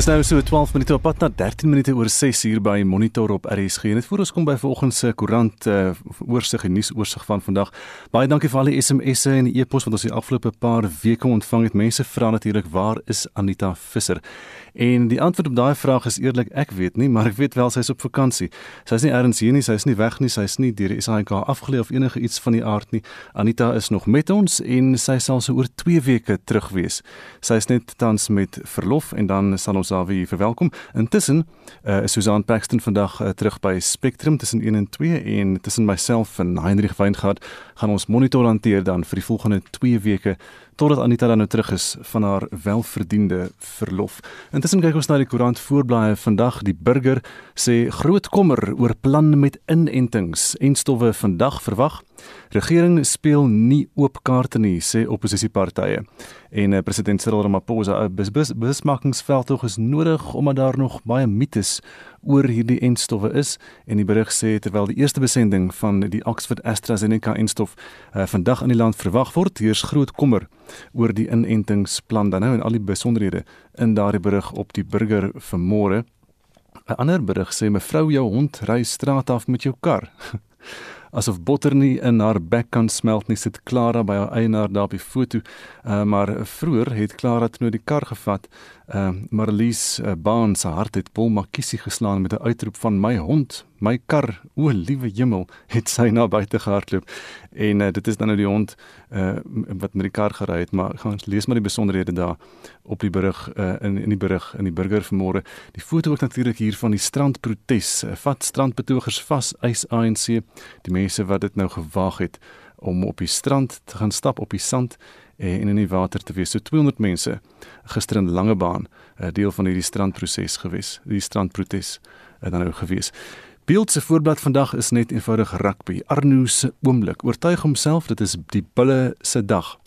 Dis nou so 12 minute op pad na 13 minute oor 6 uur by Monitor op RSG. Net voor ons kom by vanoggend se koerant uh, oorsig en nuusoorsig van vandag. Baie dankie vir al die SMS'e en e-pos wat ons die afgelope paar weke ontvang het. Mense vra natuurlik waar is Anita Visser? En die antwoord op daai vraag is eerlik ek weet nie, maar ek weet wel sy is op vakansie. Sy is nie ergens hier nie, sy is nie weg nie, sy is nie deur die SAIK afgelê of enige iets van die aard nie. Anita is nog met ons en sy sal so oor 2 weke terug wees. Sy is net tans met verlof en dan sal ons weer verwelkom. Intussen uh, is Susan Paxton vandag uh, terug by Spectrum tussen 1 en 2 en tussen myself en Heinrich Weingart gaan ons monitor hanteer dan vir die volgende 2 weke totdat Anita dan nou terug is van haar welverdiende verlof. Intussen kyk ons na die koerant voorblaaie vandag. Die burger sê groot kommer oor plan met inentings en stowwe vandag verwag. Regering speel nie oop kaarte nie, sê oppositiepartye. En uh, president Cyril Ramaphosa, 'n bes, bes, besmakingsveldtog is nodig omdat daar nog baie mites oor hierdie enstowwe is en die berig sê terwyl die eerste besending van die Oxford AstraZeneca enstof uh, vandag aan die land verwag word, heers groot kommer oor die inentingsplan dan nou en al die besonderhede in daardie berig op die burger vanmôre. 'n Ander berig sê mevrou jou hond ry straat af met jou kar. asof botter nie in haar bek kan smelt nie sit Clara by haar eienaar daar op die foto. Uh, maar vroeër het Clara toe nou die kar gevat uh, Marlies uh, Baan se hart het Paul Makisi geslaan met 'n uitroep van my hond my kar o liewe hemel het sy na buite gehardloop. En uh, dit is dan nou die hond uh, wat met die kar gery het maar gaan ons lees maar die besonderhede daar op die berig uh, in in die berig in die burger vanmôre. Die foto ook natuurlik hier van die strandprotes uh, vat strandbetogers vas eis ANC die mense wat dit nou gewaag het om op die strand te gaan stap op die sand en in die water te wees. So 200 mense gister in Langebaan 'n deel van hierdie strandproses gewees. Die strandprotes het dan nou gewees. Beeld se voorblad vandag is net eenvoudig rugby. Arno se oomblik. Oortuig homself dit is die bulle se dag.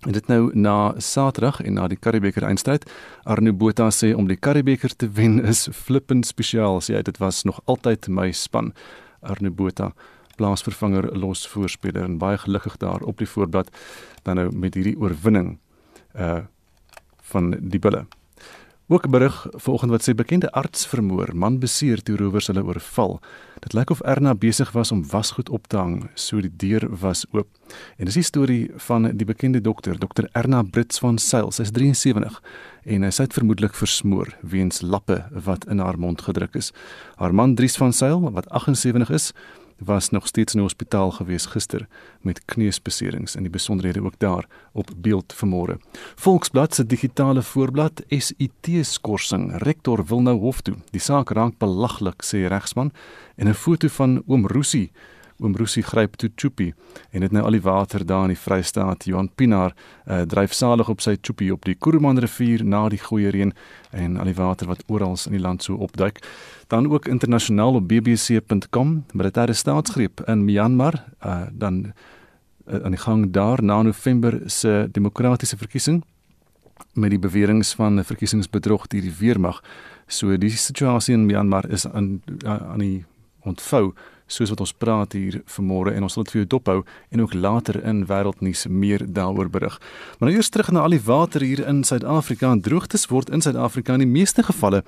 En dit nou na Saterdag en na die Karibeker eindstryd. Arno Botha sê om die Karibeker te wen is flippend spesiaal. Sê hy dit was nog altyd my span. Arno Botha plaasvervanger los voorspeler en baie gelukkig daar op die voorblad dan nou met hierdie oorwinning uh van die bulle. Ook 'n berig vanoggend wat sê bekende arts vermoor, man beseer toe rowers hulle oorval. Dit lyk of Erna besig was om wasgoed op te hang, so die deur was oop. En dis die storie van die bekende dokter, dokter Erna Brits van Sail. Sy's 73 en sy het vermoedelik versmoor weens lappe wat in haar mond gedruk is. Haar man Dries van Sail, wat 78 is, was nog steeds in die hospitaal gewees gister met kneusbeserings en die besonderhede ook daar op beeld vanmôre. Volksblad se digitale voorblad SIT skorsing. Rektor wil nou hof toe. Die saak raak belaglik sê regsman en 'n foto van oom Rosie oom Rosie gryp toe Chupi en dit nou al die water daar in die Vrystaat. Johan Pinaar uh, dryf salig op sy Chupi op die Kuruman rivier na die goeie reën en al die water wat oral in die land so opduik. Dan ook internasionaal op bbc.com 'n staatsgreep in Myanmar uh, dan uh, aan die gang daar na November se demokratiese verkiesing met die beweringe van verkiesingsbedrog deur die weermag. So die situasie in Myanmar is aan aan die ontvou soos wat ons praat hier vanmôre en ons sal dit vir jou dophou en ook later in wêreldnuus meer daaroor berig. Maar nou eers terug na al die water hier in Suid-Afrika. Droogtes word in Suid-Afrika in die meeste gevalle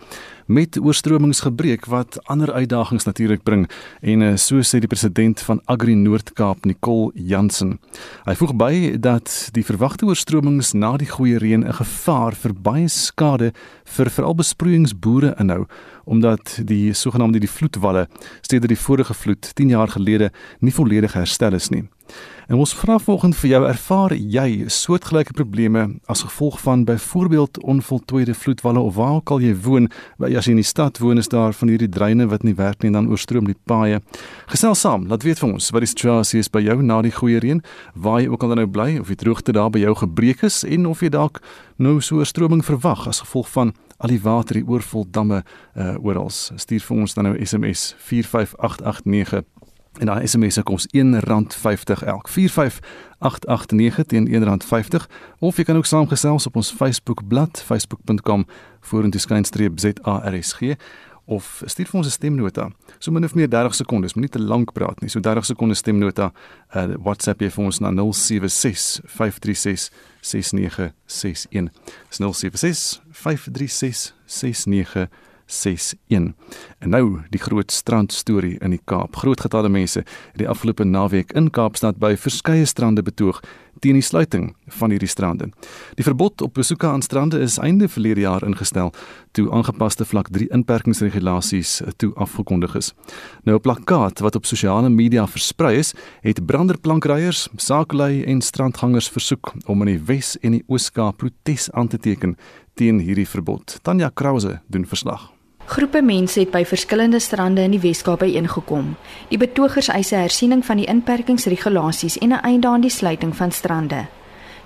met oorstromings gebreek wat ander uitdagings natuurlik bring en uh, so sê die president van Agri Noord-Kaap, Nicole Jansen. Hy voeg by dat die verwagte oorstromings na die goeie reën 'n gevaar vir baie skade vir veral besproeiingsboere inhou omdat die sogenaamde die vloedwalle steeds die vorige vloed 10 jaar gelede nie volledig herstel is nie. En ons vra volgens vir jou ervaar jy soortgelyke probleme as gevolg van byvoorbeeld onvoltooide vloedwalle of waar ook al jy woon, as jy in die stad woon is daar van hierdie dreine wat nie werk nie en dan oorstroom die paaie. Gesels saam, laat weet vir ons wat die situasie is by jou na die goeie reën, waar jy ook al nou bly of die droogte daar by jou gebreek is en of jy dalk nou so 'n stroming verwag as gevolg van al die water hier oorvol damme uh oral. Stuur vir ons dan nou SMS 45889 en daai SMS se kos R1.50 elk. 45889 teen R1.50 of jy kan ook saamgesels op ons Facebook bladsy facebook.com vorentoe skynstreep ZARSG of stuur vir ons 'n stemnota. So min of meer 30 sekondes, moenie te lank praat nie. So 30 sekondes stemnota. Uh WhatsApp jy vir ons na 076 536 6961. 076 536 6961. 61. En nou die groot strand storie in die Kaap. Groot getalle mense het die afgelope naweek in Kaapstad by verskeie strande betoog teen die sluiting van hierdie strande. Die verbod op besoeke aan strande is einde verlede jaar ingestel toe aangepaste vlak 3 inperkingsregulasies toe afgekondig is. Nou 'n plakkaat wat op sosiale media versprei is, het branderplankryers, saaklei en strandgangers versoek om in die Wes en die Oos-Kaap protes aan te teken teen hierdie verbod. Tanya Krause doen verslag. Groepe mense het by verskillende strande in die Weskaap byeengekom. Die betogers eis 'n hersiening van die inperkingsregulasies en 'n einde aan die sluiting van strande.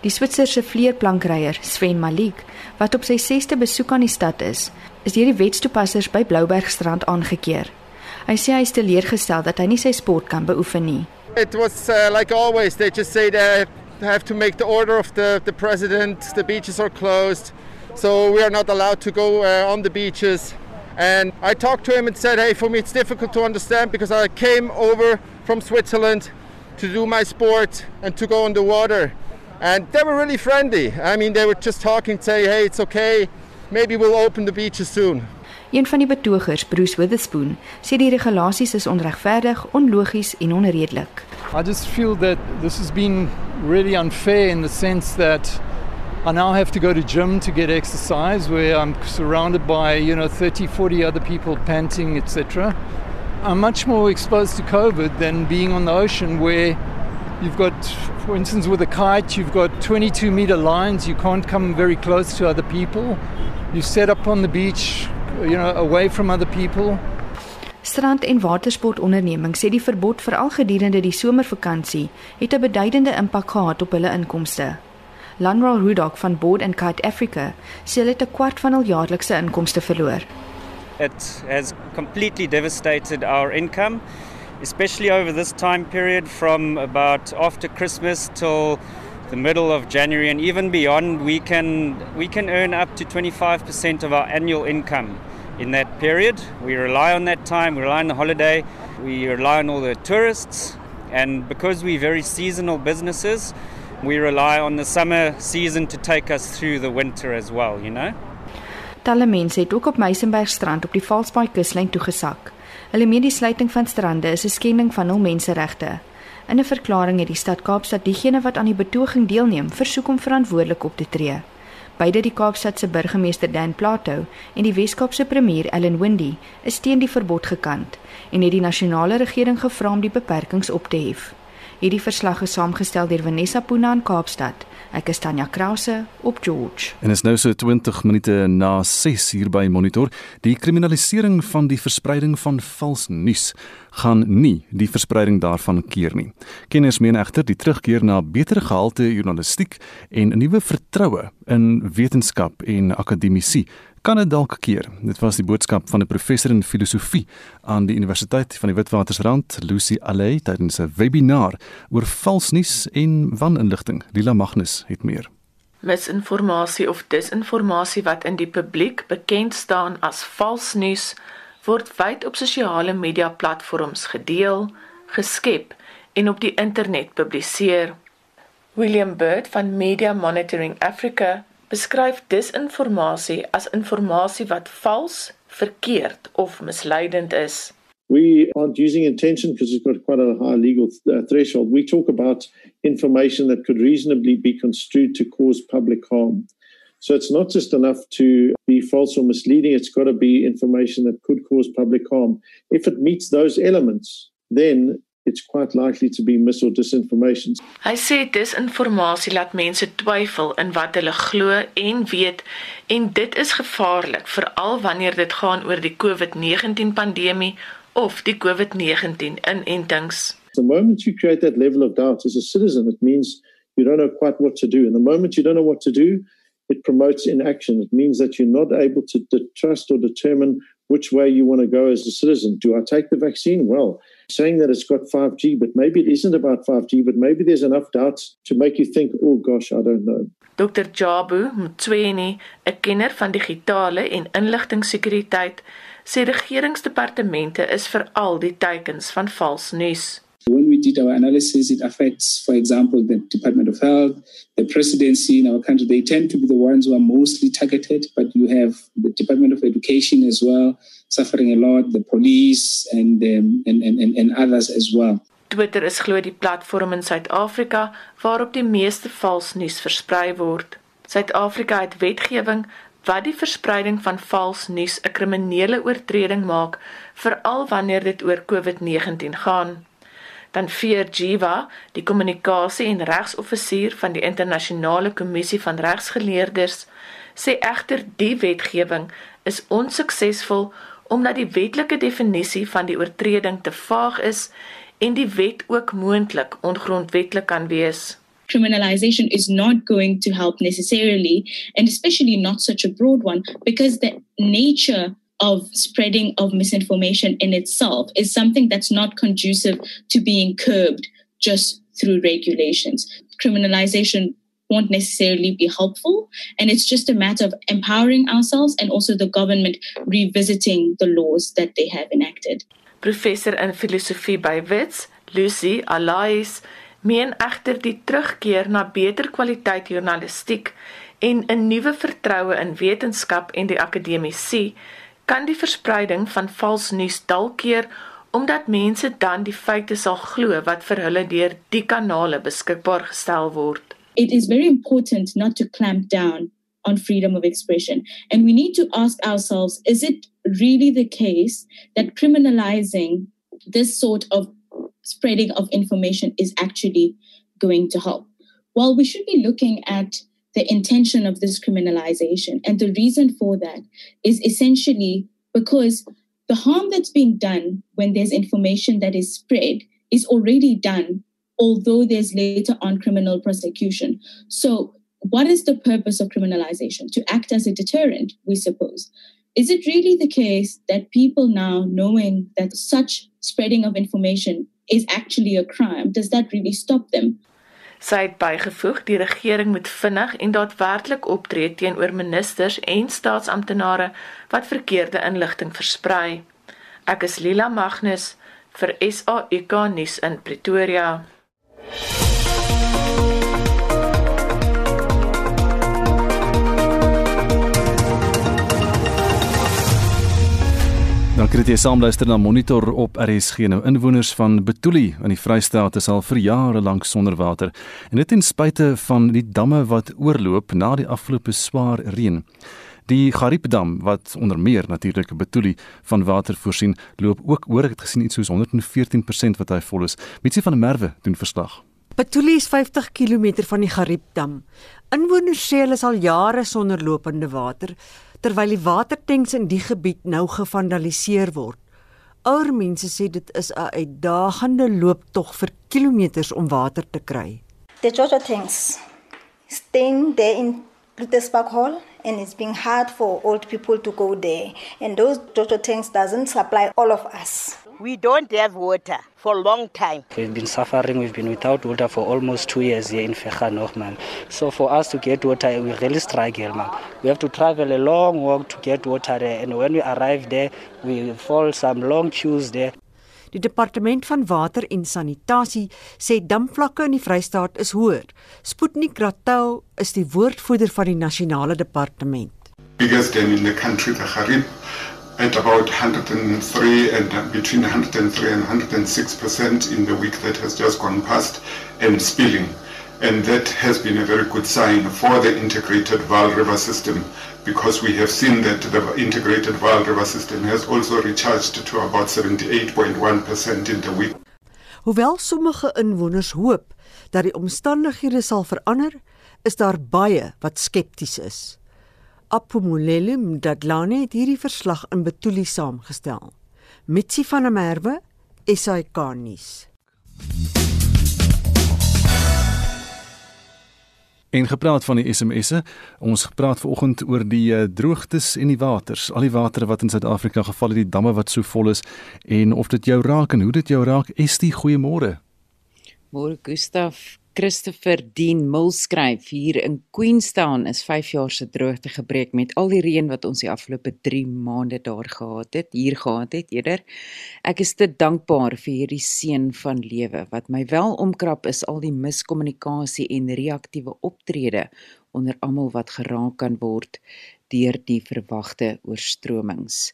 Die Switserse vleerplankryer Sven Malik, wat op sy 6ste besoek aan die stad is, is deur die wetstoepassers by Bloubergstrand aangekeer. Hy sê hy is teleurgestel dat hy nie sy sport kan beoefen nie. It was uh, like always they just say they have to make the order of the the president, the beaches are closed. So we are not allowed to go uh, on the beaches. And I talked to him and said, hey, for me it's difficult to understand because I came over from Switzerland to do my sport and to go on the water. And they were really friendly. I mean, they were just talking, say, hey, it's okay. Maybe we'll open the beaches soon. Een van die betogers, Bruce Witherspoon, sê die regulasies is onregverdig, onlogies en onredelik. I just feel that this has been really unfair in the sense that I now have to go to gym to get exercise where I'm surrounded by, you know, 30, 40 other people panting, etc. I'm much more exposed to COVID than being on the ocean where you've got, for instance, with a kite, you've got 22 meter lines. You can't come very close to other people. You set up on the beach, you know, away from other people. Strand- en watersportondernemings sê die verbod veral gedurende die somervakansie het 'n beduidende impak gehad op hulle inkomste. Lanral Rudolph van Board and Kite Africa sê hulle het 'n kwart van hul jaarlikse inkomste verloor. It has completely devastated our income, especially over this time period from about after Christmas till the middle of January and even beyond we can we can earn up to 25% of our annual income in that period. We rely on that time, we rely on the holiday, we rely on all the tourists and because we're very seasonal businesses, we rely on the summer season to take us through the winter as well, you know. Talle mense het ook op Meisenbergstrand op die Valsbaai kuslyn toegesak. Hulle meen die sluiting van strande is 'n skending van hul menseregte. In 'n verklaring het die stad Kaapstad diegene wat aan die betoging deelneem, versoek om verantwoordelik op te tree. Beide die Kaapstad se burgemeester Dan Plato en die Wes-Kaapse premier Ellen Windy is teen die verbod gekant en het die nasionale regering gevra om die beperkings op te hef. Hierdie verslag is saamgestel deur Vanessa Puna in Kaapstad. Ek is Tanya Krause op George. En is nou so 20 minute na 6 hier by Monitor. Die kriminalisering van die verspreiding van vals nuus gaan nie die verspreiding daarvan keer nie. Kenners meen egter die terugkeer na beter gehalte journalistiek en 'n nuwe vertroue in wetenskap en akademisie kan dit dalk keer. Dit was die boodskap van 'n professor in filosofie aan die Universiteit van die Witwatersrand, Lucy Alley, tydens 'n webinar oor valsnuus en waninligting. Lila Magnus het meer. Misinformasie of disinformasie wat in die publiek bekend staan as valsnuus word wyd op sosiale media platforms gedeel, geskep en op die internet publiseer. William Bird van Media Monitoring Africa beskryf disinformasie as wat vals, verkeerd of misleidend is. We aren't using intention because it's got quite a high legal uh, threshold. We talk about information that could reasonably be construed to cause public harm. So it's not just enough to be false or misleading, it's got to be information that could cause public harm. If it meets those elements, then it's quite likely to be mis or disinformation. Hy sê disinformasie laat mense twyfel in wat hulle glo en weet en dit is gevaarlik veral wanneer dit gaan oor die COVID-19 pandemie of die COVID-19 inentings. The moment you create that level of doubt as a citizen it means you don't know quite what to do and the moment you don't know what to do it promotes inaction it means that you're not able to trust or determine which way you want to go as a citizen. Do I take the vaccine? Well, saying that it's got 5G, but maybe it isn't about 5G, but maybe there's enough doubts to make you think, oh gosh, I don't know. Dr. Jabu Mtsweni, 'n kenner van digitale en inligtingsekuriteit, sê regeringsdepartemente is veral die teikens van vals nuus. When we did our analysis, it affects, for example, the Department of Health, the presidency in our country. They tend to be the ones who are mostly targeted, but you have the Department of Education as well suffering a lot, the police and, um, and, and, and others as well. Twitter is glo die platform in Suid-Afrika waarop die meeste vals nuus versprei word. Suid-Afrika het wetgewing wat die verspreiding van vals nuus 'n kriminele oortreding maak, veral wanneer dit oor COVID-19 gaan dan vier Jiva, die kommunikasie en regsoffisier van die internasionale kommissie van regsgeleerdes, sê egter die wetgewing is onsuksesvol omdat die wetlike definisie van die oortreding te vaag is en die wet ook moontlik ongrondwetlik kan wees. Criminalization is not going to help necessarily, and especially not such a broad one, because the nature of spreading of misinformation in itself is something that's not conducive to being curbed just through regulations. Criminalization won't necessarily be helpful. And it's just a matter of empowering ourselves and also the government revisiting the laws that they have enacted. Professor in filosofie by Wits, Lucy Alais, meen egter die terugkeer na beter kwaliteit journalistiek en 'n nuwe vertroue in wetenskap en die akademiese kan die verspreiding van vals nuus dalk keer omdat mense dan die feite sal glo wat vir hulle deur die kanale beskikbaar gestel word. It is very important not to clamp down on freedom of expression and we need to ask ourselves is it really the case that criminalizing this sort of spreading of information is actually going to help? Well, we should be looking at the intention of this criminalization. And the reason for that is essentially because the harm that's being done when there's information that is spread is already done, although there's later on criminal prosecution. So, what is the purpose of criminalization? To act as a deterrent, we suppose. Is it really the case that people now, knowing that such spreading of information is actually a crime, does that really stop them? Sy het bygevoeg die regering moet vinnig en daadwerklik optree teenoor ministers en staatsamptenare wat verkeerde inligting versprei. Ek is Lila Magnus vir SAK nuus in Pretoria. Dankie dat jy saamluister na Monitor op RSG. Nou inwoners van Betuli in die Vrystaat is al vir jare lank sonder water en dit ten spyte van die damme wat oorloop na die afgelope swaar reën. Die Gariepdam wat onder meer natuurlik Betuli van water voorsien, loop ook oor. Ek het gesien iets soos 114% wat hy vol is. Mitsie van der Merwe doen verslag. Betuli is 50 km van die Gariepdam. Inwoners sê hulle is al jare sonder lopende water terwyl die watertanks in die gebied nou gevandaliseer word. Ouer mense sê dit is 'n uitdagende looptog vir kilometers om water te kry. The Jojo tanks staying there in Lutespark Hall and it's being hard for old people to go there and those Jojo tanks doesn't supply all of us. We don't have water for a long time. We've been suffering. We've been without water for almost two years here in Fechanoch, man. So for us to get water, we really struggle, man. We have to travel a long walk to get water there. And when we arrive there, we fall some long queues there. Die departement van water en sanitasie sê damvlakke in die Vrystaat is hoër. Sputnik Ratou is die woordvoerder van die nasionale departement. Biggest dam in the country, the Harib, at about 103 and between 103 and 106 percent in the week that has just gone past and spilling. And that has been a very good sign for the integrated Val River system because we have seen that the integrated Val River system has also recharged to about 78.1% in the week. Hoewel sommige inwoners hoop dat die omstandighede sal verander, is daar baie wat skepties is. Apomolele Mdadlane het hierdie verslag in Betuli saamgestel. Mitsi van der Merwe, SAK nuus. En gepraat van die SMS'e, ons gepraat vanoggend oor die uh, droogtes en die waters, al die water wat in Suid-Afrika geval het, die damme wat so vol is en of dit jou raak en hoe dit jou raak. Estie, goeiemôre. Môre Gustaf, Christopher Dean Mill skryf hier in Queenstown is 5 jaar se droogte gebreek met al die reën wat ons die afgelope 3 maande daar gehad het, hier gehad het eerder. Ek is te dankbaar vir hierdie seën van lewe. Wat my wel omkrap is al die miskommunikasie en reaktiewe optrede onder almal wat geraak kan word deur die verwagte oorstromings.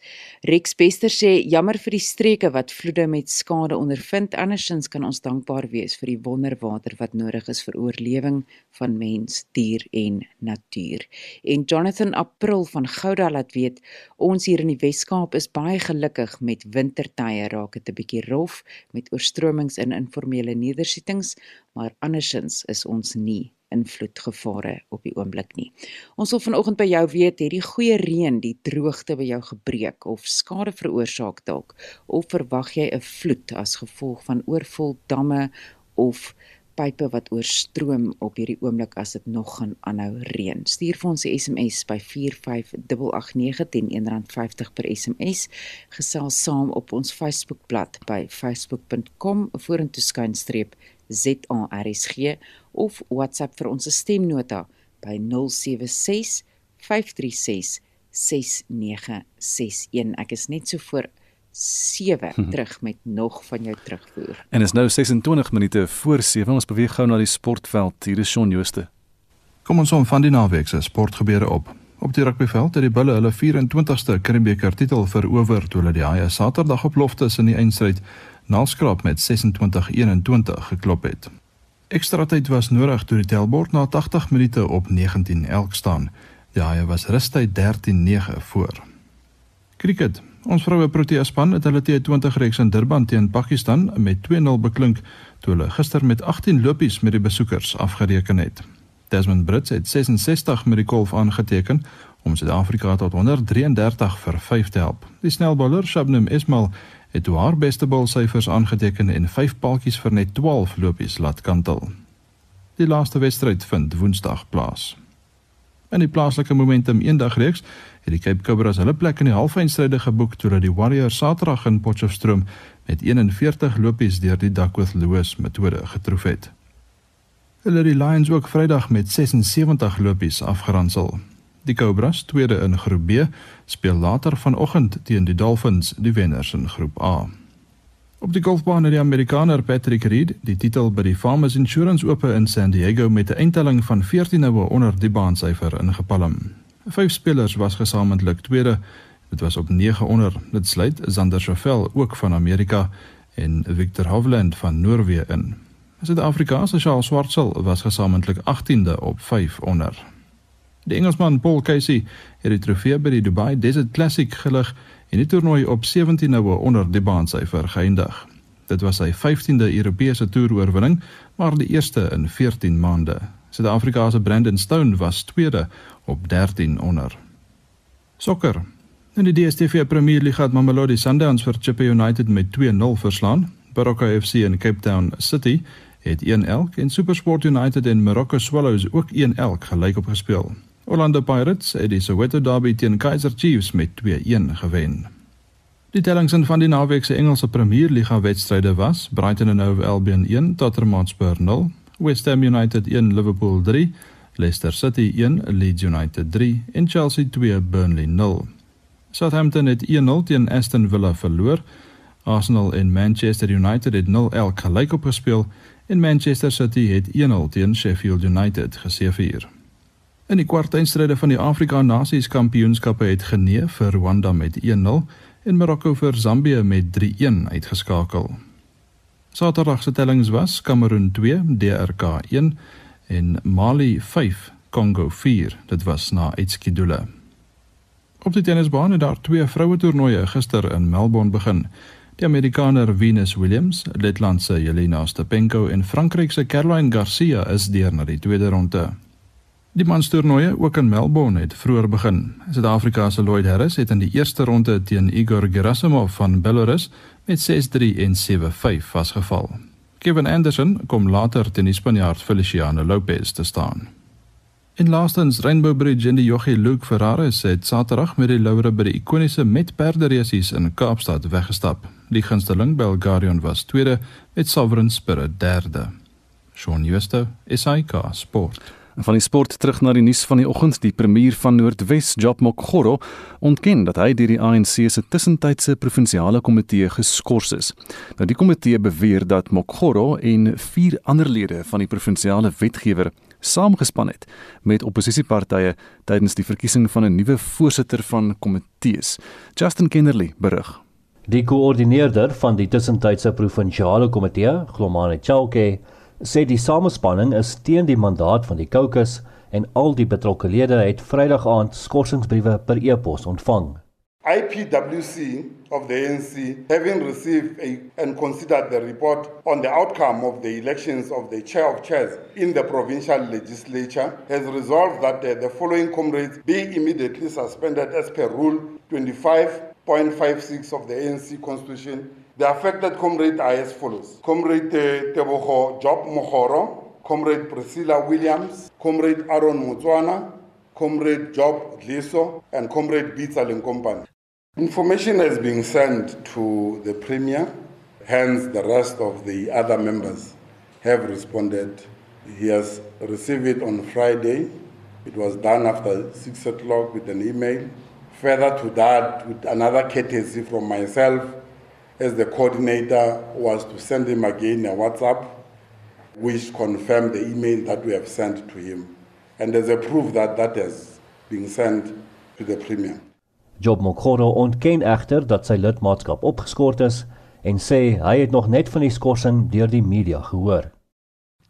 Rex Bester sê jammer vir die streke wat vloede met skade ondervind. Andersins kan ons dankbaar wees vir die wonderwater wat nodig is vir oorlewing van mens, dier en natuur. En Jonathan April van Gouda laat weet ons hier in die Wes-Kaap is baie gelukkig met wintertye raak dit 'n bietjie rof met oorstromings in informele nedersettings, maar andersins is ons nie invloedgevare op die oomblik nie. Ons wil vanoggend by jou weet, het die goeie reën die droogte by jou gebreek of skade veroorsaak dalk of verwag jy 'n vloed as gevolg van oorvol damme of pipe wat oorstroom op hierdie oomblik as dit nog gaan aanhou reën. Stuur vir ons 'n SMS by 45889 teen R1.50 per SMS. Gesels saam op ons Facebookblad by facebook.com vorentoe skynstreep ZARSG of WhatsApp vir ons stemnota by 076 536 6961. Ek is net so voor 7 hmm. terug met nog van jou terugvoer. En is nou 26 minute voor 7. Ons beweeg gou na die sportveld. Hier is Shaun Jooste. Kom ons om van die naweek se sportgebeure op. Op die rugbyveld het die Bulle hulle 24ste Karibeker titel verower toe hulle die Haie Saterdag op loftes in die eindstryd nalskraap met 26-21 geklop het. Ekstra tyd was nodig toe die tellbord na 80 minute op 19 elk staan. Die Haie was rustyd 13-9 voor. Kriket. Ons vroue Protea span het hulle T20 reeks in Durban teen Pakistan met 2-0 beklink toe hulle gister met 18 lopies met die besoekers afgereken het. Desmond Brits het 66 met die golf aangeteken om Suid-Afrika tot 133 vir 5 te help. Die snelbouler Shabnam Ismail het haar beste balsyfers aangeteken en 5 paaltjies vir net 12 lopies laat kantel. Die laaste wedstryd vind Woensdag plaas. In die plaaslike Momentum eendagreeks het die Cape Cobras hulle plek in die halfeindstryde geboek toe hulle die Warriors Saterdag in Potchefstroom met 41 lopies deur die Duckworth Lewis metode getroof het. Hulle het die Lions ook Vrydag met 76 lopies afgeransel. Die Cobras, tweede in Groep B, speel later vanoggend teen die Dolphins, die wenners in Groep A. Op die golfbaan het die Amerikaner Patrick Reed die titel by die Farmers Insurance Ope in San Diego met 'n eindtelling van 14 noue onder die baansyfer ingepalm. Vyf spelers was gesamentlik tweede. Dit was op 9 onder. Dit sluit Xander Schauffele ook van Amerika en Victor Hovland van Noorwe in. Suid-Afrika se Charles Swartsel was gesamentlik 18de op 5 onder. Die Engelsman Paul Casey het die trofee by die Dubai Desert Classic gelig en die toernooi op 17 noue onder die baansyfer geëindig. Dit was sy 15de Europese toeroorwinning, maar die eerste in 14 maande. Suid-Afrika se Brandon Stone was tweede op 13 onder. Sokker. In die DStv Premier League het Mamelodi Sundowns vir Chippa United met 2-0 verslaan. Baroka FC in Cape Town City het 1 elk en SuperSport United en Morocco Swallows ook 1 elk gelyk op gespeel. Orlando Pirates het die Soweto Derby teen Kaizer Chiefs met 2-1 gewen. Die tellings van die naweek se Engelse Premier Liga wedstryde was: Brighton en Hove Albion 1, Tottenham Hotspur 0, West Ham United 1, Liverpool 3, Leicester City 1, Leeds United 3 en Chelsea 2, Burnley 0. Southampton het 1-0 teen Aston Villa verloor. Arsenal en Manchester United het 0 elk gelyk op gespeel en Manchester City het 1-0 teen Sheffield United geseëvier. In die kwartfinale van die Afrika Nasies Kampioenskappe het Genee vir Rwanda met 1-0 en Marokko vir Zambië met 3-1 uitgeskakel. Saterdag se tellings was Kamerun 2, DRK 1 en Mali 5, Kongo 4. Dit was na uitskedule. Op die tennisbaan het daar twee vroue toernooie gister in Melbourne begin. Die Amerikaner Venus Williams, Letland se Jelena Stepenko en Frankryk se Caroline Garcia is deur na die tweede ronde. Die manstoernooie ook in Melbourne het vroeër begin. Suid-Afrika se Lloyd Harris het in die eerste ronde teen Igor Gerasimov van Belarus met 6-3 en 7-5 vasgeval. Kevin Anderson kom later teen die Spanjaard Feliciano Lopez te staan. In laastens Rainbow Bridge in die Jockey Luke Ferraris het Saterdag met die laure by die ikoniese met perderesies in Kaapstad weggestap. Die gunsteling Belgarion was tweede met Sovereign Spirit derde. Shaun Schuster, SAK Sport. Van die sport terug na die nuus van die oggend, die premier van Noordwes, Job Mokgoro, ontken dat hy deur die ANC se tussentydse provinsiale komitee geskort is. Nou die komitee beweer dat Mokgoro en vier ander lede van die provinsiale wetgewer saamgespan het met oppositiepartye tydens die verkiesing van 'n nuwe voorsitter van komitees. Justin Kennerly berig. Die koördineerder van die tussentydse provinsiale komitee, Glomane Chauke, sê die samespanning is teen die mandaat van die caucus en al die betrokke lede het Vrydag aand skorsingsbriewe per e-pos ontvang. IPWC of the ANC, having received a, and considered the report on the outcome of the elections of the chair of chairs in the provincial legislature, has resolved that uh, the following comrades be immediately suspended as per Rule 25.56 of the ANC Constitution The affected comrades are as follows. Comrade uh, Tebogo Job Mohoro, Comrade Priscilla Williams, Comrade Aaron Mutswana, Comrade Job Dliso, and Comrade Bitsa Company. Information has been sent to the Premier, hence the rest of the other members have responded. He has received it on Friday. It was done after 6 o'clock with an email. Further to that, with another courtesy from myself, as the coordinator was to send him again a WhatsApp which confirmed the email that we have sent to him. And there's a proof that that has been sent to the Premier. Job Mokoro ontken egter dat sy lidmaatskap opgeskort is en sê hy het nog net van die skorsing deur die media gehoor.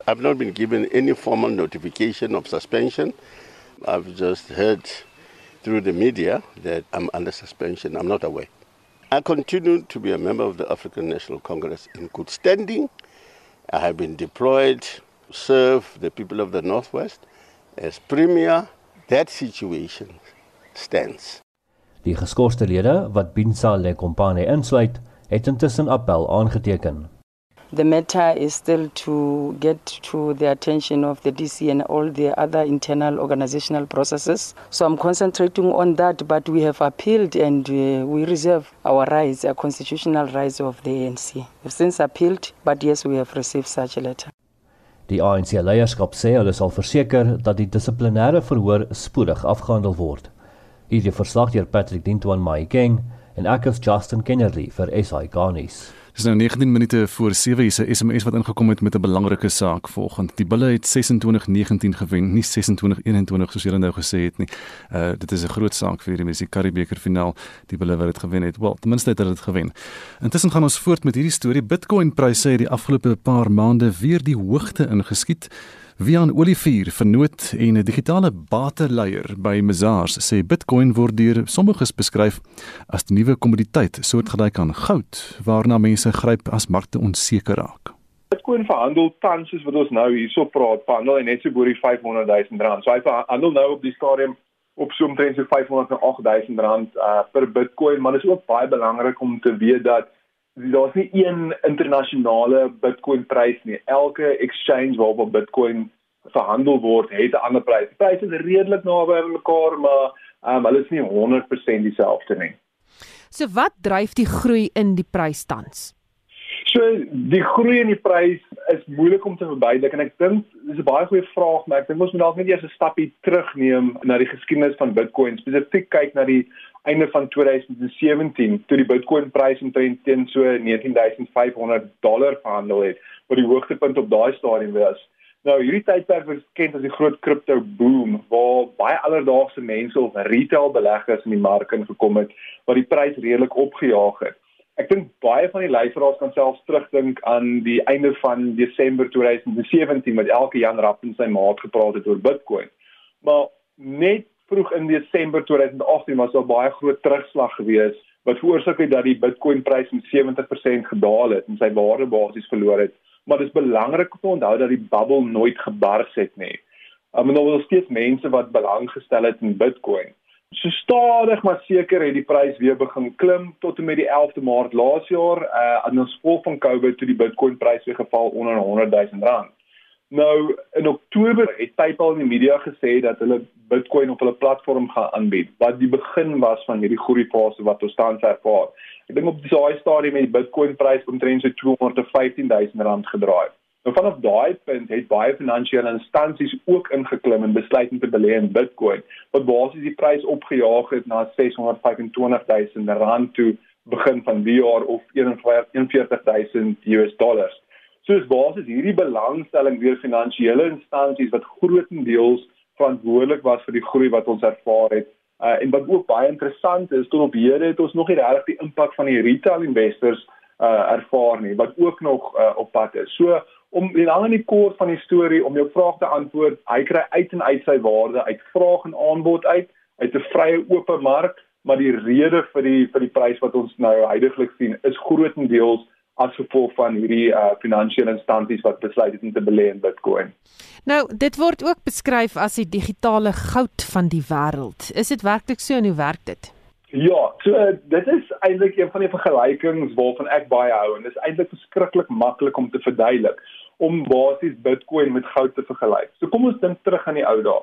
I've not been given any formal notification of suspension. I've just heard through the media that I'm under suspension. I'm not aware. I continue to be a member of the African National Congress in good standing. I have been deployed to serve the people of the Northwest as premier. That situation stands. Die geskorste lede wat Binsa Lekompane insluit, het intussen appel aangeteken. The matter is still to get to the attention of the DC and all the other internal organizational processes. So I'm concentrating on that, but we have appealed and uh, we reserve our rights, our constitutional rights of the ANC. We've since appealed, but yes, we have received such a letter. Die ANC leierskap sê hulle sal verseker dat die dissiplinêre verhoor spoedig afgehandel word. Hierdie verslag deur Patrick Dintwan Maikeng en ek is Justin Kennerly vir SI Garnis. Dis nou 19 minute voor 7 hier 'n SMS wat ingekom het met 'n belangrike saak volgens. Die Bulle het 26-19 gewen, nie 26-21 soos julle nou gesê het nie. Uh dit is 'n groot saak vir die Messi Karibeker finaal. Die Bulle wat dit gewen het. Wel, ten minste het hulle dit gewen. Intussen gaan ons voort met hierdie storie. Bitcoin pryse het die afgelope paar maande weer die hoogte ingeskiet. Wian Olivier, vernoot en 'n digitale bateleier by Mazars, sê Bitcoin word deur sommiges beskryf as die nuwe kommoditeit soortgelyk aan goud, waarna mense gryp as markte onseker raak. Bitcoin verhandel tans soos wat ons nou hierso praat, verhandel hy net so bo die 500 000 rand. So hy verhandel nou op die stadium op so omtrent so 508 000 rand uh, per Bitcoin, maar dit is ook baie belangrik om te weet dat daar's nie een internasionale Bitcoin prys nie. Elke exchange waarop Bitcoin verhandel word, het 'n ander prys. Die pryse is redelik naby aan mekaar, maar um, hulle is nie 100% dieselfde nie. So wat dryf die groei in die prys tans? So die groei in die prys is moeilik om te verduidelik en ek dink dis 'n baie goeie vraag, maar ek dink ons moet dalk net eers 'n stapie terugneem na die geskiedenis van Bitcoin, spesifiek kyk na die einde van 2017 toe die Bitcoin prys omtrent teen so 19500 dollar verhandel het wat die hoogtepunt op daai stadium was. Nou hierdie tydperk word gekend as die groot crypto boom waar baie alledaagse mense of retail beleggers in die mark ingekom het wat die prys redelik opgejaag het. Ek dink baie van die luisteraars kan selfs terugdink aan die einde van Desember 2017 met elke Jan Rapp en sy maat gepraat het oor Bitcoin. Maar net vroeg in Desember 2018 was daar baie groot terugslag gewees wat veroorsaak het dat die Bitcoin prys met 70% gedaal het en sy waarde basies verloor het. Maar dit is belangrik om te onthou dat die bubble nooit gebars het nie. Um, en daar was steeds mense wat belang gestel het in Bitcoin. So stadig maar seker het die prys weer begin klim tot en met die 11de Maart laas jaar, uh aan die gevolg van COVID toe die Bitcoin prys weer geval onder 100 000 rand. Nou in Oktober het PayPal in die media gesê dat hulle Bitcoin op hulle platform gaan aanbied wat die begin was van hierdie groeifase wat ons tans ervaar. Ek dink op daai stadium het die Bitcoin prys omtrent so 215 000 rand gedraai. Nou vanaf daai punt het baie finansiële instansies ook ingeklim en besluit om te belê in Bitcoin wat basies die prys opgejaag het na 625 000 rand toe begin van die jaar of 41000 US dollars. So is basies hierdie belangstelling deur finansiële instansies wat grootendeels verantwoordelik was vir die groei wat ons ervaar het. Uh, en wat ook baie interessant is, tot op hede het ons nog nie regtig die impak van die retail investors uh, ervaar nie wat ook nog uh, op pad is. So om in al die kort van die storie om jou vraag te antwoord, hy kry uit en uit sy waarde uit vraag en aanbod uit uit 'n vrye oop mark maar die rede vir die vir die prys wat ons nou heidaglik sien is grootendeels as gevolg van hierdie uh, finansiële instansies wat besluit het om te belê in Bitcoin. Nou, dit word ook beskryf as die digitale goud van die wêreld. Is dit werklik so en hoe werk dit? Ja, so uh, dit is eintlik een van die vergelykings waarvan ek baie hou en dit is eintlik verskriklik maklik om te verduidelik om basies Bitcoin met goud te vergelyk. So kom ons dink terug aan die ou dae.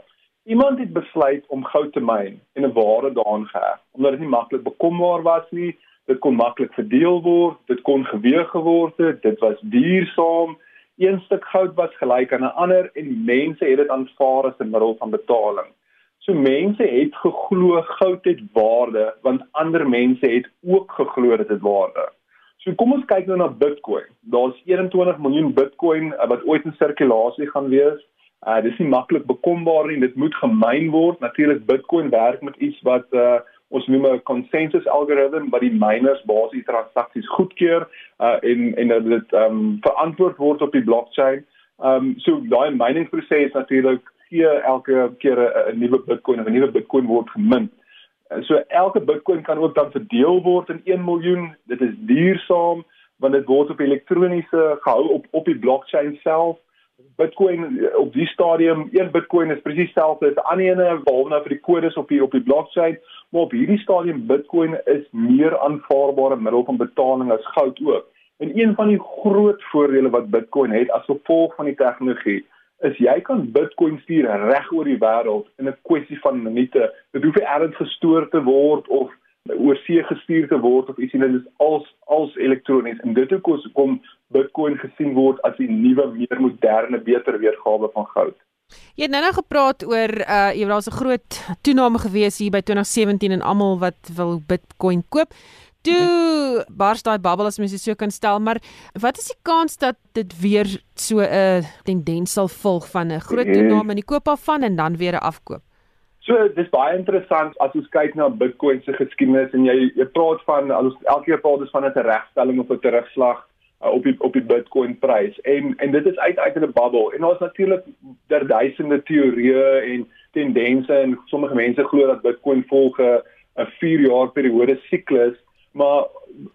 Iemand het besluit om goud te myn en 'n ware daaraan geheg, omdat dit nie maklik bekombaar was nie, dit kon maklik verdeel word, dit kon geweeg geword het, dit was duursaam. Een stuk goud was gelyk aan 'n ander en mense het dit aanvaar as 'n middel van betaling. So mense het geglo goud het waarde want ander mense het ook geglo dit het waarde. So kom ons kyk nou na Bitcoin. Daar's 21 miljoen Bitcoin wat ooit in sirkulasie gaan wees. Uh dis nie maklik bekombaar nie. Dit moet gemyn word. Natuurlik Bitcoin werk met iets wat uh ons noem 'n consensus algoritme wat die miners basiese transaksies goedkeur uh en en dat dit ehm um, verantwoord word op die blockchain. Ehm um, so daai miningsproses natuurlik gee elke keer 'n nuwe Bitcoin of 'n nuwe Bitcoin word gemint. So elke Bitcoin kan ook dan verdeel word in 1 miljoen. Dit is duursaam want dit word op elektroniese gehou op op die blockchain self. Bitcoin op die stadium, een Bitcoin is presies dieselfde as ander ene behalwe nou vir die kodes op die op die blockchain, maar op hierdie stadium Bitcoin is meer aanvaarbare middel van betaling as goud ook. En een van die groot voordele wat Bitcoin het as gevolg van die tegnologie is jy kan Bitcoin stuur reg oor die wêreld in 'n kwessie van minute. Dit hoef nie ergens gestoor te word of oor see gestuur te word of iets en dit is als als elektronies en dit hoekom kom Bitcoin gesien word as die nuwe meer moderne beter weergawe van goud. Jy het nou nou gepraat oor uh jy was 'n groot toename gewees hier by 2017 en almal wat wil Bitcoin koop. Toe bars daai bubble as mens dit so kan stel, maar wat is die kans dat dit weer so 'n tendens sal volg van 'n groot toename in die koop af van en dan weer 'n afkoop? So dis baie interessant as ons kyk na Bitcoin se geskiedenis en jy jy praat van as elke keer praat ons van 'n regstelling of 'n terugslag uh, op die op die Bitcoin prys en en dit is uit uit 'n bubble en daar's natuurlik der duisende teorieë en tendense en sommige mense glo dat Bitcoin volg 'n 4 jaar periode siklus maar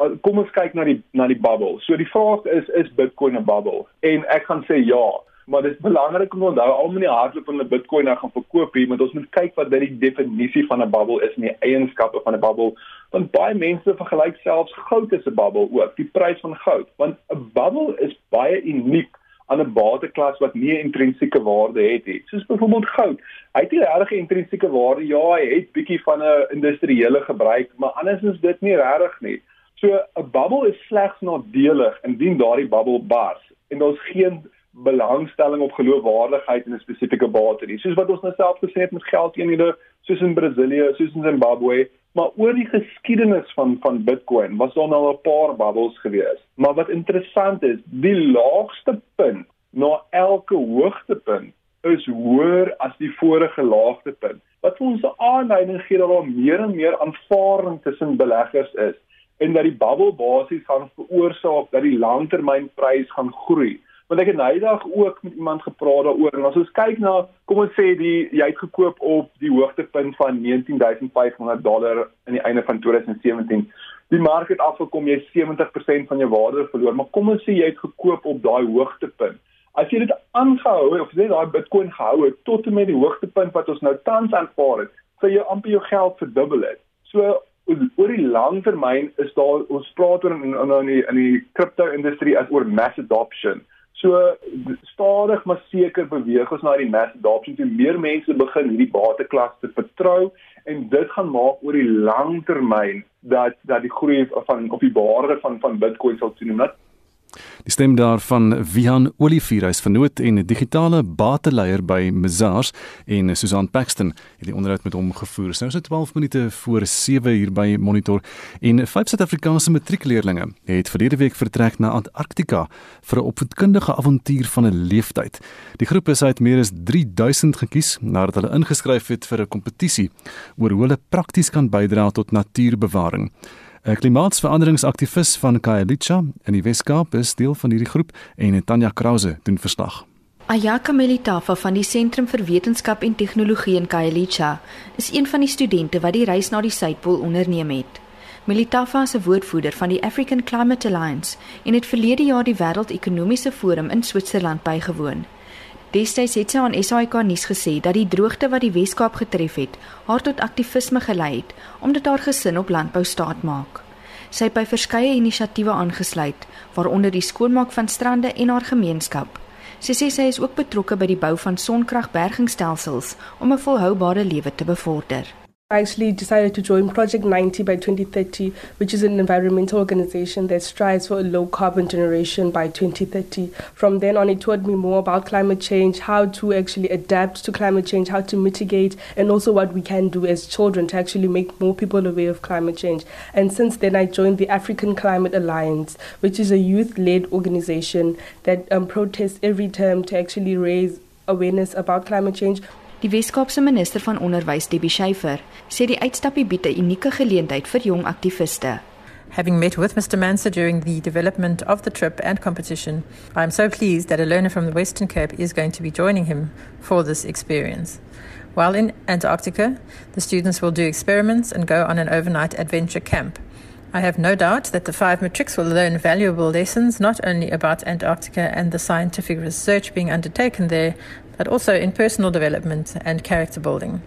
uh, kom ons kyk na die na die bubble. So die vraag is is Bitcoin 'n bubble? En ek gaan sê ja maar dit is belangrik om te onthou almal nie hardloop van 'n Bitcoin nou gaan verkoop hier, maar ons moet kyk wat dit die definisie van 'n bubble is en die eienskappe van 'n bubble. Want baie mense vergelyk selfs goud as 'n bubble ook, die prys van goud, want 'n bubble is baie uniek aan 'n bateklas wat nie 'n intrinsieke waarde het nie. Soos byvoorbeeld goud. Hy het nie regtig 'n intrinsieke waarde. Ja, hy het bietjie van 'n industriële gebruik, maar anders is dit nie regtig nie. So 'n bubble is slegs nadelig indien daardie bubble bars en daar's geen belangstelling op geloofwaardigheid in 'n spesifieke bate nie. Soos wat ons nou self gesê het met geldeenhede soos in Brasilië, soos in Zimbabwe, maar oor die geskiedenis van van Bitcoin was daar nou 'n paar bubbles gewees. Maar wat interessant is, die laagste punt na elke hoogtepunt is hoër as die vorige laagtepunt. Wat vir ons 'n aanduiding gee dat daar meer en meer aanvaarding tussen beleggers is en dat die bubble basies gaan veroorsaak dat die langtermynprys gaan groei want ek het nydag ook met iemand gepraat daaroor en as ons kyk na kom ons sê die jy het gekoop op die hoogtepunt van 19500 dollar aan die einde van 2017 die mark het afgekom jy 70% van jou waarde verloor maar kom ons sê jy het gekoop op daai hoogtepunt. As jy dit aangehou het of jy daai bitcoin gehou het tot en met die hoogtepunt wat ons nou tans aanvaar het sou jy amper jou geld verdubbel het. So oor die lang termyn is daar ons praat oor in in die in die crypto industrie as oor mass adoption So stadig maar seker beweeg ons na die mass adoption toe meer mense begin hierdie bateklas te vertrou en dit gaan maak oor die lang termyn dat dat die groei van op die waarde van van Bitcoin sal toeneem. Die stem daarvan Wihan Olivier is vernoot en 'n digitale bateleier by Mazars en Susan Paxton het die onderhoud met hom gevoer. Nou is dit 12 minute voor 7 hier by Monitor en vyf Suid-Afrikaanse matriekleerdlinge het verlede week vertrek na Antarktika vir 'n opvoedkundige avontuur van 'n leeftyd. Die groep is uit meer as 3000 gekies nadat hulle ingeskryf het vir 'n kompetisie oor hoe hulle prakties kan bydra tot natuurbewaring. 'n Klimaatsveranderingsaktivis van Khayelitsha in die Wes-Kaap is deel van hierdie groep en Tanya Krause doen verslag. Ayaka Melitafa van die Sentrum vir Wetenskap en Tegnologie in Khayelitsha is een van die studente wat die reis na die Suidpool onderneem het. Melitafa is 'n woordvoerder van die African Climate Alliance en het verlede jaar die Wêreldekonomiese Forum in Switserland bygewoon. Destyds het sy aan SAK nuus gesê dat die droogte wat die Wes-Kaap getref het, haar tot aktivisme gelei het omdat haar gesin op landbou staat maak. Sy het by verskeie inisiatiewe aangesluit, waaronder die skoonmaak van strande en haar gemeenskap. Sy sê sy is ook betrokke by die bou van sonkragbergingstelsels om 'n volhoubare lewe te bevorder. I actually decided to join Project 90 by 2030, which is an environmental organization that strives for a low carbon generation by 2030. From then on, it taught me more about climate change, how to actually adapt to climate change, how to mitigate, and also what we can do as children to actually make more people aware of climate change. And since then, I joined the African Climate Alliance, which is a youth led organization that um, protests every term to actually raise awareness about climate change. Die Weskaapse minister van onderwys, Debbie Schiefer, sê die uitstappie bied 'n unieke geleentheid vir jong aktiviste. Having met with Mr. Manser during the development of the trip and competition, I am so pleased that a learner from the Western Cape is going to be joining him for this experience. While in Antarctica, the students will do experiments and go on an overnight adventure camp. I have no doubt that the five matrics will learn valuable lessons not only about Antarctica and the scientific research being undertaken there, but also in personal development and character building.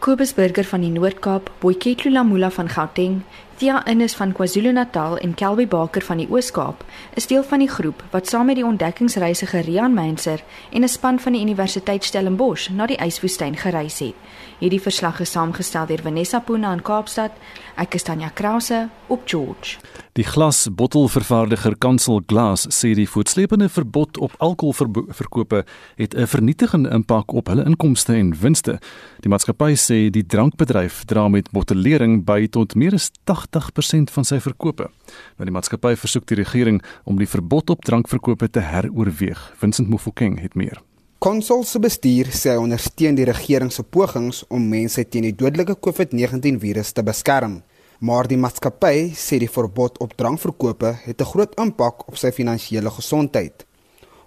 Kobus Burger van die Noord-Kaap, Boyketlo Lamula van Gauteng, Tia Innes van KwaZulu-Natal en Kelby Baker van die Oos-Kaap is deel van die groep wat saam met die ontdekkingsreisiger Rian Meinzer en 'n span van die Universiteit Stellenbosch na die yswoestyn gereis het. Hierdie verslag is saamgestel deur Vanessa Puna in Kaapstad. Ek is Tanya Krause op George. Die glasbottelvervaardiger Kansel Glas sê die voortsleepende verbod op alkoholverkope het 'n vernietigende impak op hulle inkomste en winste. Die maatskappy sê die drankbedryf dra met bottelering by tot meer as 80% van sy verkope. Nou die maatskappy versoek die regering om die verbod op drankverkope te heroorweeg. Vincent Mofokeng het meer. Konsol se bestuur sê hy ondersteun die regering se pogings om mense teen die dodelike COVID-19 virus te beskerm, maar die maatskappy sê die verbod op drankverkope het 'n groot impak op sy finansiële gesondheid.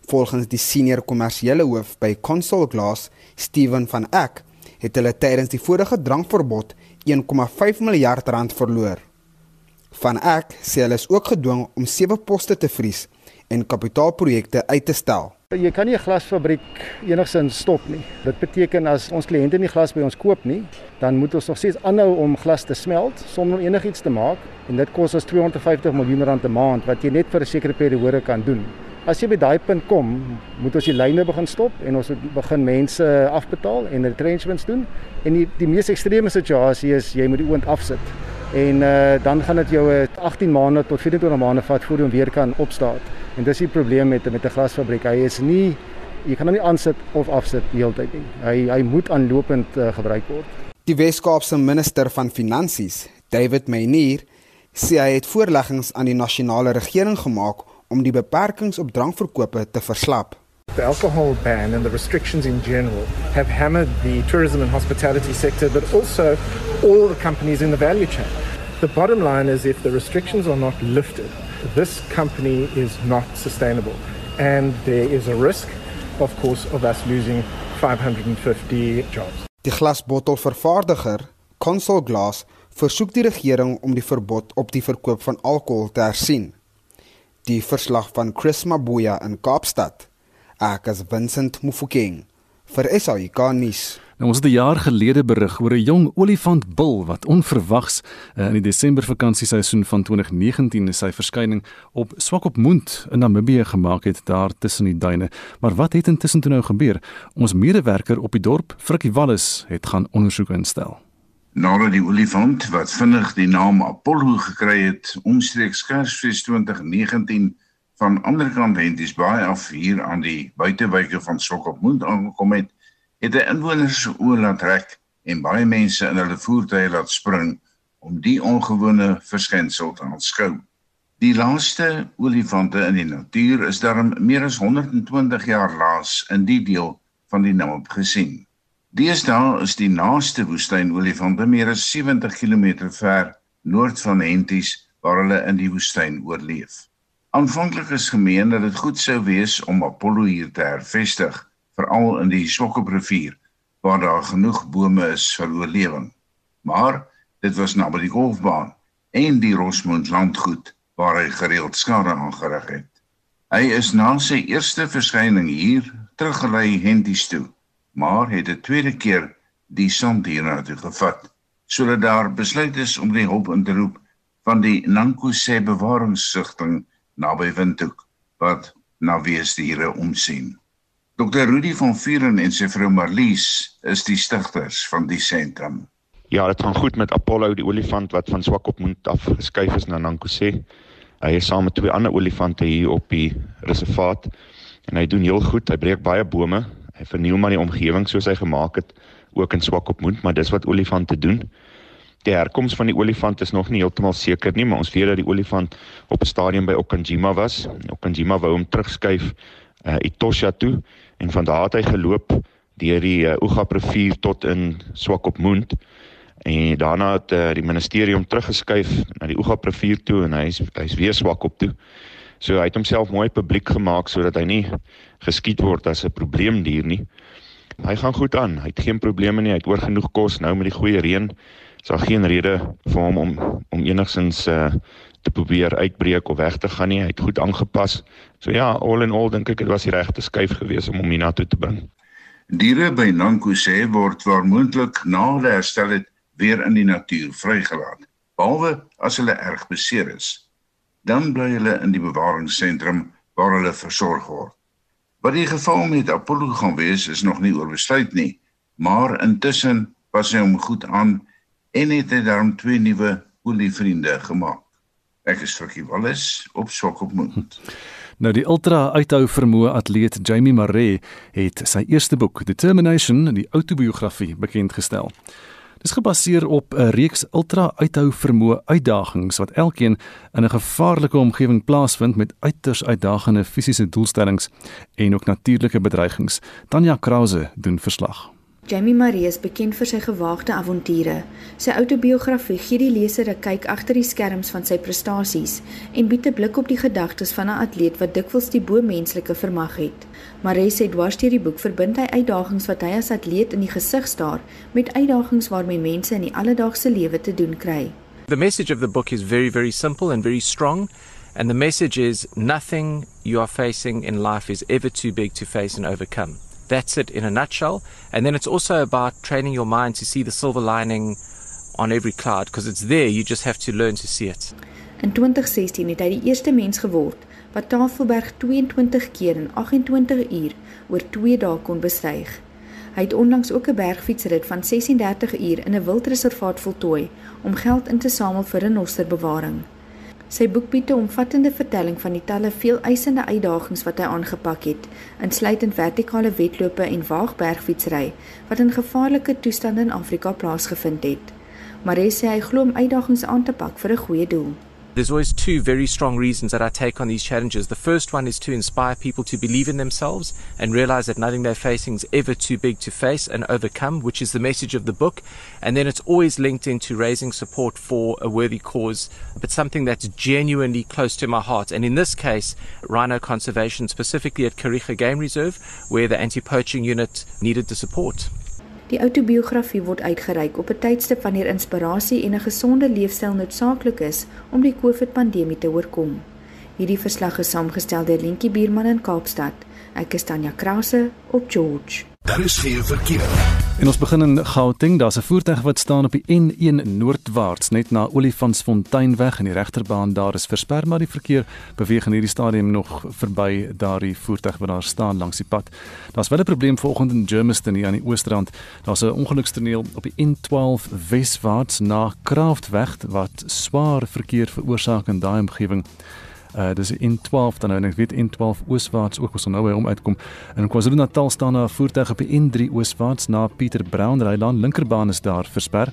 Volgens die senior kommersiële hoof by Konsol Glass, Steven van Eck, het hulle tydens die vorige drankverbod 1,5 miljard rand verloor. Van Eck sê hulle is ook gedwing om sewe poste te vries en kapitaalprojekte uit te stel. Jy kan nie 'n glasfabriek enigsins stop nie. Dit beteken as ons kliënte nie glas by ons koop nie, dan moet ons nog steeds aanhou om glas te smelt sonder enigiets te maak en dit kos ons 250 miljoen rand 'n maand wat jy net vir 'n sekere periode kan doen. As jy by daai punt kom, moet ons die lyne begin stop en ons moet begin mense afbetaal en retrenchments doen. En die die mees ekstreme situasie is jy moet die oond afsit. En uh, dan gaan dit jou 18 maande tot 24 maande vat voor jy hom weer kan opstaan. En dis die probleem met met 'n glasfabriek. Hy is nie jy kan hom nie aansit of afsit die hele tyd nie. Hy hy moet aanlopend uh, gebruik word. Die Wes-Kaapse minister van Finansies, David Meyer, sê hy het voorleggings aan die nasionale regering gemaak om die beperkings op drankverkope te verslap. The alcohol ban and the restrictions in general have hammered the tourism and hospitality sector, but also all the companies in the value chain. The bottom line is if the restrictions are not lifted, this company is not sustainable. And there is a risk, of course, of us losing 550 jobs. Die glasbottelvervaardiger, Consol Glass, versoek die regering om die verbod op die verkoop van alkohol te hersien. Die verslag van Chris Mabuya in Kaapstad. Ek is Vincent Mufokeng vir SAK nuus. Nou ons het 'n jaar gelede berig oor 'n jong olifantbul wat onverwags uh, in die Desember vakansieseisoen van 2019 sy verskyning op Swakopmund in Namibië gemaak het daar tussen die duine. Maar wat het intussen toe nou gebeur? Ons medewerker op die dorp, Frikkie Wallis, het gaan ondersoek instel. Nadat die olifant wat vinnig die naam Apollo gekry het, omstreeks Kersfees 2019 van ander kant Henties Baai af hier aan die buitewyke van Swakopmund aangekom het, het hy inwoners se oë laat trek en baie mense in hulle voertuie laat spring om die ongewone verskynsel te aanskou. Die laaste olifante in die natuur is daarom meer as 120 jaar laas in die deel van die Namib gesien. Deesdae is die naaste woestynolifante meer as 70 km ver noord van Henties waar hulle in die woestyn oorleef. Aanvanklik is gemeen dat dit goed sou wees om Apollo hier te hervestig, veral in die Swakoprivier waar daar genoeg bome is vir oorlewing. Maar dit was naby die golfbaan en die Rosmond landgoed waar hy gereeld skade aangerig het. Hy is na sy eerste verskyning hier teruggelei Henties toe maar het 'n tweede keer die sand hiernatoe gevat sodat daar besluit is om die hulp in te roep van die Nankose bewaringssigting naby Windhoek wat na weesdiere omsien. Dr Rudy van Vieren en sy vrou Marlies is die stigters van die sentrum. Ja, dit gaan goed met Apollo die olifant wat van Swakopmund af geskuif is na Nankose. Hy is saam met twee ander olifante hier op die reservaat en hy doen heel goed. Hy breek baie bome hy verniel maar die omgewing soos hy gemaak het ook in swak op moed, maar dis wat olifante doen. Die herkoms van die olifant is nog nie heeltemal seker nie, maar ons weet dat die olifant op 'n stadium by Okanjima was. Okanjima wou hom terugskuif uh Etosha toe en van daar het hy geloop deur die uh, Oegap rivier tot in Swakopmund en daarna het uh, die ministerie hom teruggeskuif na die Oegap rivier toe en hy's hy's weer Swakop toe. So hy het homself mooi publiek gemaak sodat hy nie geskiet word as 'n probleemdier nie. Hy gaan goed aan. Hy het geen probleme nie. Hy het oor genoeg kos nou met die goeie reën. Is daar geen rede vir hom om om enigsins uh, te probeer uitbreek of weg te gaan nie. Hy het goed aangepas. So ja, all in all dink ek dit was die regte skuif geweest om hom hiernatoe te bring. Diere by Nankose word waarmoontlik na hulle herstel het weer in die natuur vrygelaat, behalwe as hulle erg beseer is dan bly hulle in die bewaringsentrum waar hulle versorg word. Wat die geval met Apollo gaan wees is nog nie oorbesluit nie, maar intussen pas hy hom goed aan en het hy daarom twee nuwe olievriende gemaak. Ek is Frikkie Wallis op Sok op Mond. Nou die ultra uithou vermoë atleet Jamie Maree het sy eerste boek Determination in die autobiografie bekend gestel. Dis gebaseer op 'n reeks ultra uithou vermoë uitdagings wat elkeen in 'n gevaarlike omgewing plaasvind met uiters uitdagende fisiese doelstellings en ook natuurlike bedreigings. Tanya Krause doen verslag. Jamie Marie is bekend vir sy gewaagde avonture. Sy outobiografie gee die leser 'n kyk agter die skerms van sy prestasies en bied 'n blik op die gedagtes van 'n atleet wat dikwels die bo-menslike vermag het. Marie sê dwars deur die boek verbind hy uitdagings wat hy as atleet in die gesig staar met uitdagings waarmee mense in die alledaagse lewe te doen kry. The message of the book is very very simple and very strong and the message is nothing you are facing in life is ever too big to face and overcome. That's it in a nutshell. And then it's also about training your mind to see the silver lining on every cloud because it's there, you just have to learn to see it. In 2016 het hy die eerste mens geword wat Tafelberg 22 keer in 28 uur oor 2 dae kon bestyg. Hy het onlangs ook 'n bergfietsrit van 36 uur in 'n wildreservaat voltooi om geld in te samel vir 'n renosterbewaring. Sy boek bied 'n omvattende vertelling van die talle veel eisende uitdagings wat hy aangepak het, insluitend vertikale wedlope en waagbergfietsry wat in gevaarlike toestande in Afrika plaasgevind het. Maar hy sê hy glo om uitdagings aan te pak vir 'n goeie doel. There's always two very strong reasons that I take on these challenges. The first one is to inspire people to believe in themselves and realize that nothing they're facing is ever too big to face and overcome, which is the message of the book. And then it's always linked into raising support for a worthy cause, but something that's genuinely close to my heart. And in this case, rhino conservation, specifically at Kariga Game Reserve, where the anti poaching unit needed the support. Die outobiografie word uitgereik op 'n tydstip wanneer inspirasie en 'n gesonde leefstyl noodsaaklik is om die COVID-pandemie te oorkom. Hierdie verslag is saamgestel deur Lentjie Bierman in Kaapstad. Ek is Tanya Krause op George. Daar is geen verkeer. En ons begin in Gauteng. Daar's 'n voertuig wat staan op die N1 noordwaarts net na Olifantsfonteinweg en die regterbaan daar is versper, maar die verkeer beweeg in hierdie stadium nog verby daardie voertuig wat daar staan langs die pad. Daar's wel 'n probleem vanoggend in Germiston hier aan die oostrand. Daar's 'n ongelukstoneel op die N12 weswaarts na Kraftweg wat swaar verkeer veroorsaak in daai omgewing. Uh dis in 12 dan nou en ek weet in 12 ooswaarts ook was nou by hom uitkom. In KwaZulu-Natal staan daar voertuie op die N3 ooswaarts na Pieter Brown Rylaan linkerbaan is daar versper.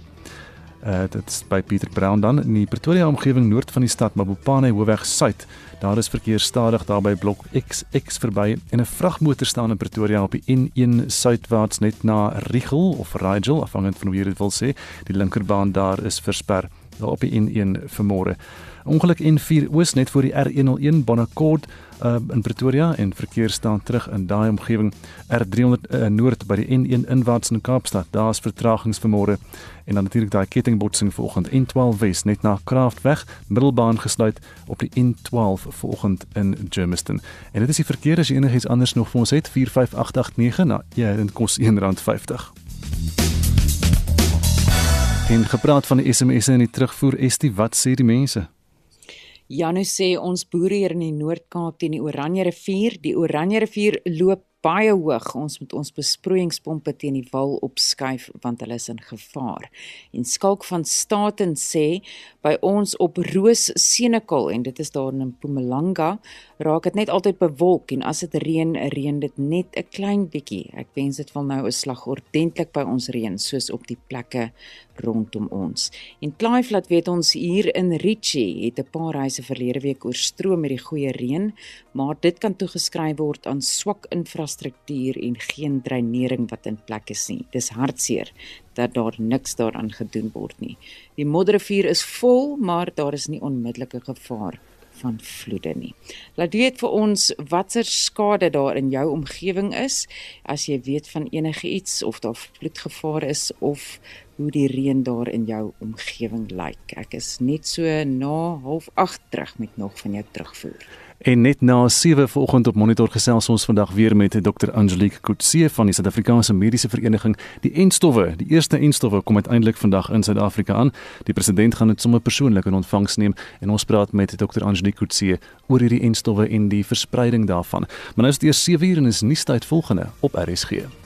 Uh dit is by Pieter Brown dan in die Pretoria omgewing noord van die stad Mabopane Hoofweg Suid. Daar is verkeer stadig daar by blok XX verby en 'n vragmotor staan in Pretoria op die N1 suidwaarts net na Rigel of Rigel afhangend van hoe jy dit wil sê. Die linkerbaan daar is versper daar op die N1 vanmôre. Ongeluk N4 Oos net voor die R101 Bonaccord uh, in Pretoria en verkeer staan terug in daai omgewing R300 uh, Noord by die N1 inwaarts in Kaapstad. Daar's vertragings vanmôre en dan natuurlik daai kettingbotsing vanoggend N12 Wes net na Kraftweg middelbaan gesluit op die N12 vanoggend in Germiston. En dit is die verkeer as jy enigiets anders nog vir ons het 45889 na ja, dit kos R1.50. En gepraat van die SMS'e en die terugvoer, Estie, wat sê die mense? Janu sê ons boere hier in die Noord-Kaap teen die Oranje rivier, die Oranje rivier loop baie hoog. Ons moet ons besproeiingspompe teen die wal opskuif want hulle is in gevaar. En Skalk van Staten sê by ons op Roos Senekal en dit is daar in Mpumalanga raak dit net altyd bewolk en as dit reën, reën dit net 'n klein bietjie. Ek wens dit wil nou 'n slag ordentlik by ons reën soos op die plekke rondom ons. En Clive laat weet ons hier in Richie het 'n paar huise verlede week oorstroom met die goeie reën, maar dit kan toegeskryf word aan swak infrastruktuur en geen dreinering wat in plek is nie. Dis hartseer dat daar niks daaraan gedoen word nie. Die Modderrivier is vol, maar daar is nie onmiddellike gevaar van vloede nie. Laat weet vir ons watter skade daar in jou omgewing is as jy weet van enige iets of daar vloedgevaar is of hoe die reën daar in jou omgewing lyk. Ek is net so na 08:30 terug met nog van jou terugvoer. En net na 7 vanoggend op monitor gesels ons vandag weer met Dr Angelique Kutse van die Suid-Afrikaanse Mediese Vereniging. Die enstowwe, die eerste enstowwe kom uiteindelik vandag in Suid-Afrika aan. Die president gaan dit sommer persoonlik in ontvangs neem en ons praat met Dr Angelique Kutse oor hierdie enstowwe en die verspreiding daarvan. Maar nou is dit eers 7 uur en is nuustyd volgende op RSG.